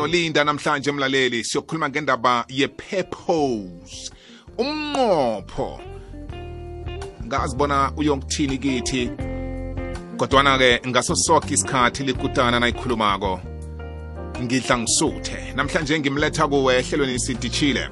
sinolinda namhlanje mlaleli siyokhuluma ngendaba ye-purpose umnqopho. Ngazibona uyongithini kithi kodwana-ke ngaso soke isikhathi likutana nayikhulumako. Ngidla ngisuthe. Namhlanje ngimletha kuwe ehlelweni sidishile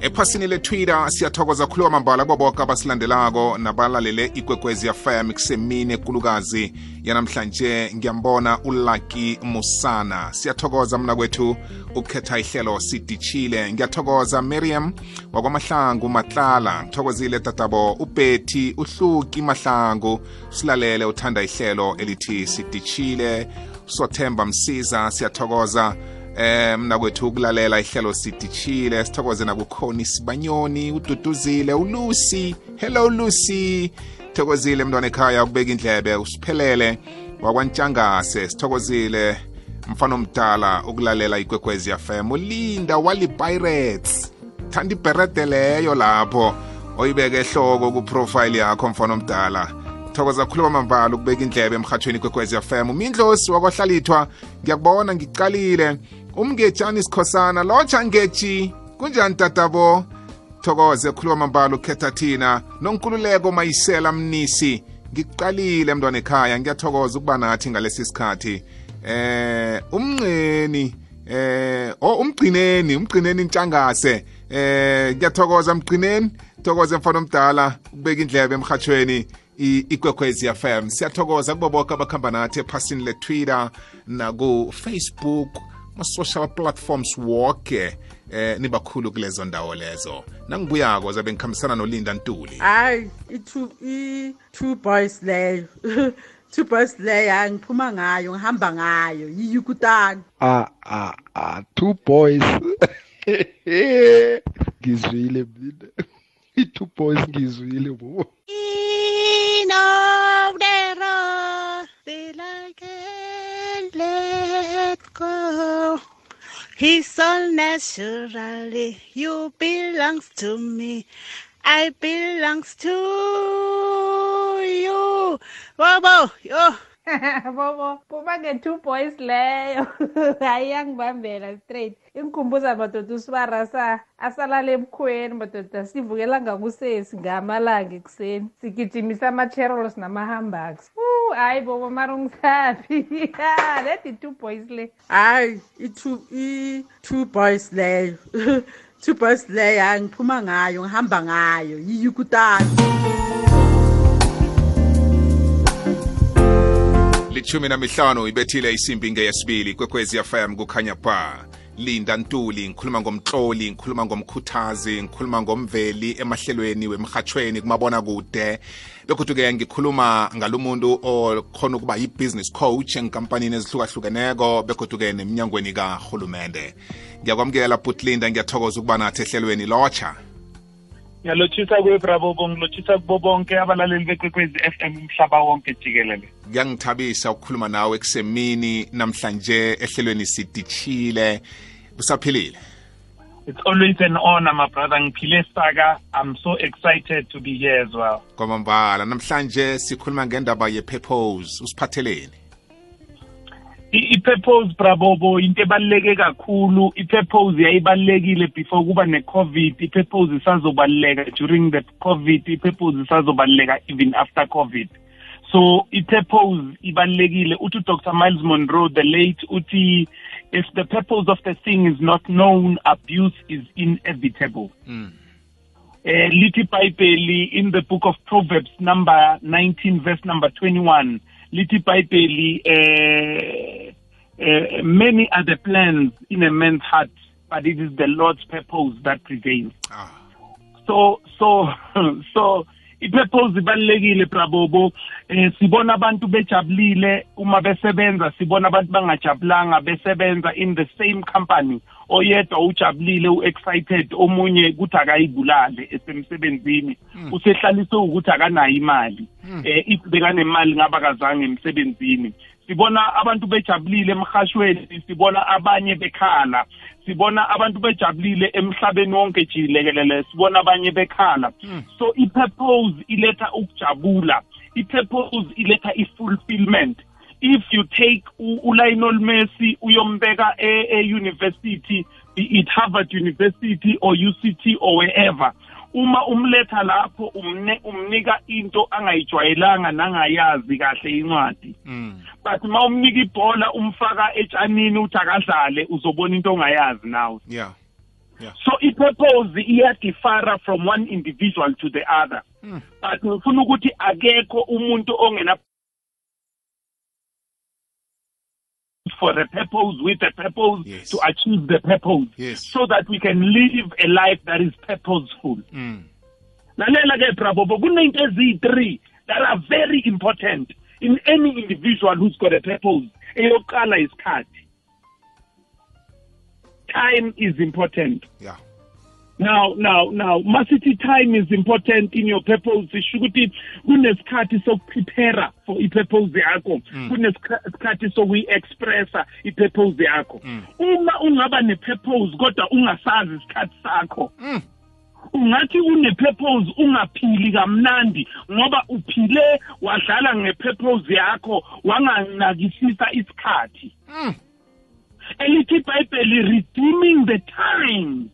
ephasini letwitter siyathokoza khulu kwamambala kubo boke abasilandelako nabalalele ikwekwezi fm kusemini ekulukazi yanamhlanje ngiyambona ulaki musana. Siyathokoza mna kwethu ukukhetha ihlelo sidishile. Ngiyathokoza miriam wakwamahlangu matlala. Ngithokozile tatabo ubeti uhluki mahlangu. Silalele uthanda ihlelo elithi sidishile. Sothemba msiza siyathokoza eh mna kwethu ukulalela ihlelo sidishile sithokoze nakukhona isibanyoni ududuzile ulusi hello lucy. Thokozile mntwana ekhaya ukubeka indlebe usiphelele. Wakwantshangase sithokozile. Mfana omdala ukulalela ikwekwezi fm ulinda wali pirates. Thanda ibherede leyo lapho oyibeke ehloko kuprofile yakho mfana omdala. Thokoza khulu kwamambala ukubeka indlebe emhathweni kwekwezi fm umindlosi wakwahlalithwa ngiyakubona ngicalile. Umngetshani sikhosana lotsha ngetshi kunjani tatabo? Thokoze khulu kwamambala ukhetha thina. Nonkululeko mayisela mnisi. Ngikuqalile mntwana ekhaya. Ngiyathokoza ukuba nathi ngalesi sikhathi eh umnqeni eh oh umgcineni umgcineni intshangase eh ngiyathokoza mgcineni. Thokoze mfana omdala ukubeka indlebe emhathweni ikwekwezi FM siyathokoza kubo bonke abakhamba nathi ephasini le-twitter naku-facebook. Ma-social platforms wonke eh nibakhulu kulezo ndawo lezo. Nangibuyako zabe ngikhambisana nolinda ntuli. Hayi i-two i-two boys leyo. Two boys leyo ngiphuma ngayo ngihamba ngayo. Yiyukutani ah ah ah two boys. Ngizwile mina. I-two boys ngizwile bo He's all naturally, you belongs to me. I belongs to you. Bobo, yo. bobo buba nge-two boys leyo hayi yangibambela straight ingikhumbuza madoda usibara sa asalala ebukhweni madoda sivukela ngakusesi ngamalanga ekuseni sigijimisa ama-cherols nama-hamburgs hayi bobo mara ungisabi leti two boys le hayi i-two boys leyo two boys leyo hayi ngiphuma ngayo ngihamba ngayo. Yiyukutani lithumi namihlanu ibethile isimbi ngeyesibili kwekwezi fm kukhanya ba linda ntuli ngikhuluma ngomtloli ngikhuluma ngomkhuthazi ngikhuluma ngomveli emahlelweni wemhathweni kumabona kude bekuthi-ke ngikhuluma ngalomuntu okhona ukuba yi-business coach enkampanini ezihlukahlukeneko bekuthi-ke neminyangweni kahulumende ngiyakwamukela butlinda ngiyathokoza ukuba nathi ehlelweni lotsha. Ngiyalotshisa kwebrabobo ngilotshisa kubo bonke abalaleli bekwekwezi f m umhlaba wonke jikelele. Kuyangithabisa ukukhuluma nawe kusemini namhlanje ehlelweni sidishile usaphilile? It's always an honor my brother. Ngiphile saka. I'm so excited to be here as well. Kwamambala namhlanje sikhuluma ngendaba ye-purpose. Usiphatheleni? I-purpose brabobo into ebaluleke kakhulu. I-purpose yayibalulekile before kuba ne-covid. I-purpose isazobaluleka during the covid. I-purpose isazobaluleka even after covid. So i-purpose ibalulekile. Uthi udr miles monroe the late uthi if the purpose of the thing is not known abuse is inevitable. Mm. uh, lithi ibhayibheli in the book of proverbs number 19 verse number 21 lithi ibhayibheli uh, uh, many are the plans in a man's heart but it is the lord's purpose that prevails. Ah. so so so i-purpose ibalulekile brabobo eh sibona abantu bejabulile uma besebenza sibona abantu bangajabulanga besebenza in the same company. Oyedwa ujabulile u-excited omunye kuthi akayibulale esemsebenzini. Mm. usehlaliswe ukuthi akanayo imali. Eh if bekanemali ngaba kazange emsebenzini. Sibona abantu bejabulile emhashweni sibona abanye bekhala. Sibona abantu bejabulile emhlabeni wonke jikelele sibona abanye bekhala. Mm. so i-purpose iletha ukujabula. I-purpose iletha i-fulfillment. If you take uLionel Messi uyombeka e- e-university it Harvard University or UCT or wherever uma umletha lapho umne umnika into angayijwayelanga nangayazi kahle incwadi Mm. but uma umnika ibhola umfaka etshanini uthi akadlale uzobona into ongayazi nawe Yeah. so i-purpose iyadifara from one individual to the other Mm. but ngifuna ukuthi akekho umuntu ongena for a purpose with a purpose Yes. to achieve the purpose Yes. so that we can live a life that is purposeful Mm. lalela ke bravo kunento eziyi-three that are very important in any individual who's got a purpose eyokuqala isikhathi time is important Yeah. Now now now masithi time is important in your purpose. Isho ukuthi kunesikhathi sokuprepare for i-purpose yakho. Kunesikhathi sokuyi-expressa i-purpose yakho. Uma ungaba ne-purpose kodwa ungasazi isikhathi sakho. Mm. ungathi une-purpose ungaphili kamnandi ngoba uphile wadlala nge-purpose yakho wanganakisisa isikhathi. Mm. elithi ibhayibheli redeeming the time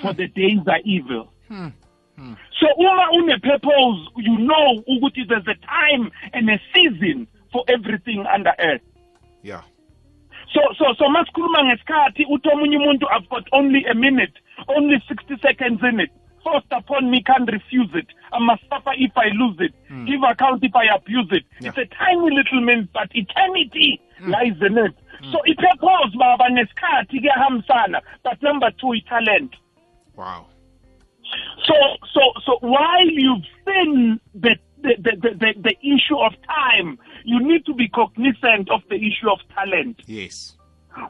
for the days are evil. Hmm. hmm. so uma une-purpose you know ukuthi there's a time and a season for everything under earth. Yeah. so so so masikhuluma ngesikhathi uthi omunye umuntu i've got only a minute only 60 seconds in it. Forced upon me can't refuse it. I must suffer if i lose it. Hmm. Give account if i abuse it. It's a tiny little minute but eternity hmm. lies in it. So i-purpose baba nesikhathi kuyahambisana but number two i-talent Wow. so so so while you've seen the the, the, the, the, the issue of time you need to be cognizant of the issue of talent Yes.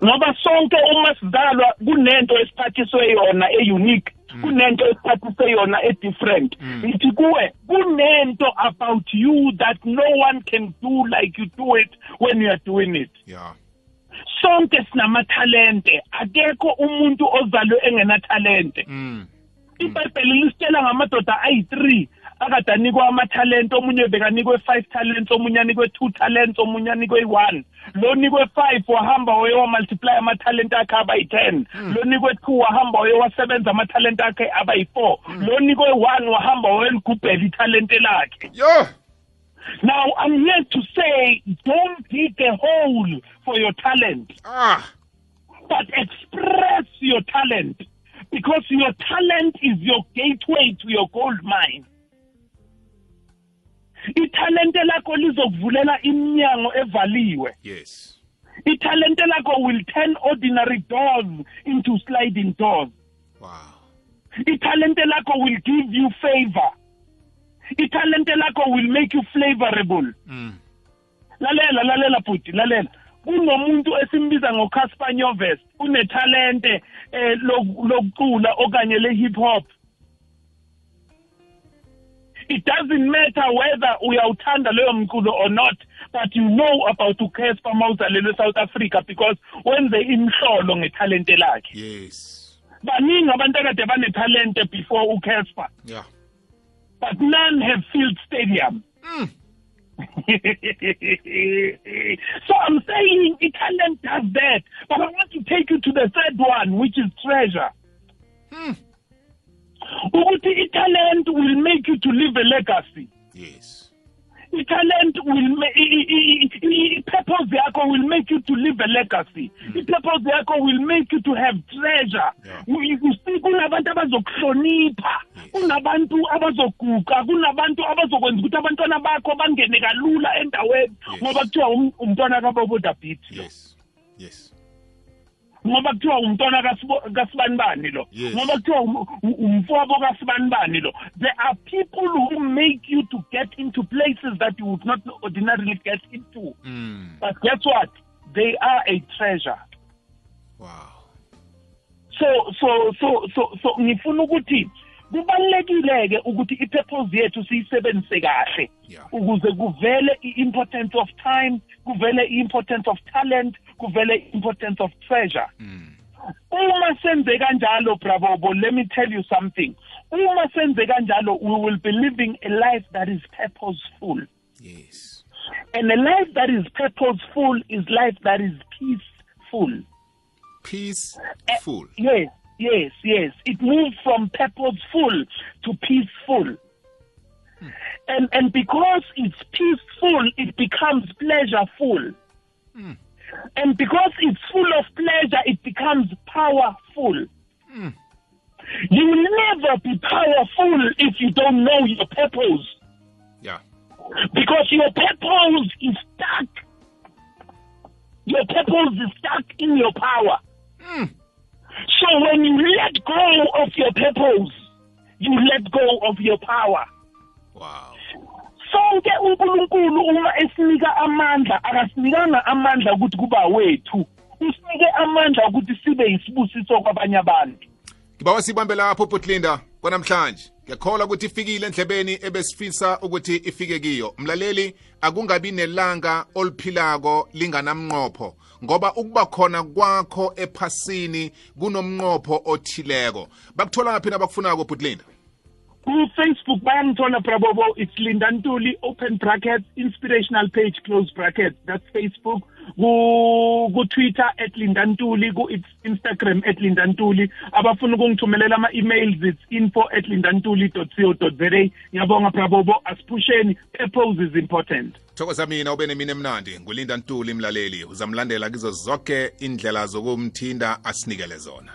ngoba sonke uma sidalwa kunento esiphathiswe yona e-unique kunento esiphathiswe yona e-different ngithi kuwe kunento about you that no one can do like you do it when you are doing it Yeah. Sonke sinamathalente. Akekho umuntu ozalwe engenathalente. Mm. ibhayibheli lisitshela ngamadoda ayi-three akade anikwe amathalente omunye bekanikwe five talents omunye anikwe two talents omunye anikwe one. Lo nikwe five wahamba waye wamultiply amathalente akhe aba yi-ten. Lo nikwe two wahamba waye wasebenza amathalente akhe aba yi-four. Lo nikwe one wahamba wayeligubhela ithalente lakhe. Yo. Now i'm here to say don't dig a hole for your talent Ah. but express your talent because your talent is your gateway to your gold mine. Ithalente lakho lizokuvulela iminyango evaliwe. Yes. Ithalente lakho will turn ordinary doors into sliding doors. Wow. Ithalente lakho will give you favor. Ithalente lakho will make you flavorable. Mm. lalela lalela bhuti lalela kunomuntu esimbiza ngoCaspar Nyovest unethalente eh lok- lokucula okanye le-hip hop it doesn't matter whether uyawuthanda leyo mculo or not but you know about uCaspar mawuzalelwe eSouth Africa because wenze imhlolo ngethalente lakhe Yes. baningi abantu akade banethalente before uCaspar Yeah. But none have filled stadium Mm. so I'm saying talent does that. But I want to take you to the third one, which is treasure. Hmm. I-talent will make you to leave a legacy. Yes. I-talent will ma- i- i- i- i- i-purpose yakho will make you to leave a legacy. I-purpose yakho will make you to have treasure. Yeah. You see kunabantu abazokuhlonipha kunabantu abazoguqa kunabantu abazokwenza ukuthi abantwana bakho bangene kalula endaweni ngoba kuthiwa um- umntwana kaboboda beat lo Yes. Yes. ngoba kuthiwa umntwana kasibanibani lo ngoba kuthiwa um- um- umfowabo kasibanibani lo there are people who make you to get into places that you would not ordinarily get into Mm. but guess what they are a treasure Wow. so so so so so ngifuna ukuthi kubalekile-ke ukuthi i-purpose yethu siyisebenzise kahle Yeah. ukuze kuvele i-importance of time kuvele i-importance of talent kuvele i-importance of treasure Mm. uma senze kanjalo bravobo let me tell you something uma senze kanjalo we will be living a life that is purposeful Yes. and a life that is purposeful is life that is peaceful peaceful yes yes yes. It moves from purposeful to peaceful. Hmm. And and because it's peaceful it becomes pleasureful. Hmm. And because it's full of pleasure it becomes powerful. Hmm. You will never be powerful if you don't know your purpose. Yeah. Because your purpose is stuck. Your purpose is stuck in your power. So when you let go of your purpose, you let go of your power. wow. Sonke uNkulunkulu uma esinika amandla akasinikanga amandla ukuthi kuba wethu. Usinike amandla ukuthi sibe yisibusiso kwabanye abantu. Ngibawa sibambe lapho butlinda kwanamhlanje. Ngiyakholwa ukuthi ifikile endlebeni ebesifisa ukuthi ifike kiyo. Mlaleli akungabi nelanga oliphilako linganamnqopho ngoba ukuba khona kwakho ephasini kunomnqopho othileko. Bakuthola ngaphi nabakufunako butlinda ku-facebook bayangithola brabobo it's linda ntuli open bracket inspirational page close bracket. That's facebook. Ku- ku-twitter at linda ntuli ku-instagram at linda ntuli. Abafuna ukungithumelela ama-emails it's info at lindantuli co za. Ngiyabonga brabobo asiphusheni purpose is important. Thokoza mina ube nemini emnandi. Ngulinda ntuli mlaleli. Uzamlandela kizo zonke indlela zokumthinda asinikele zona.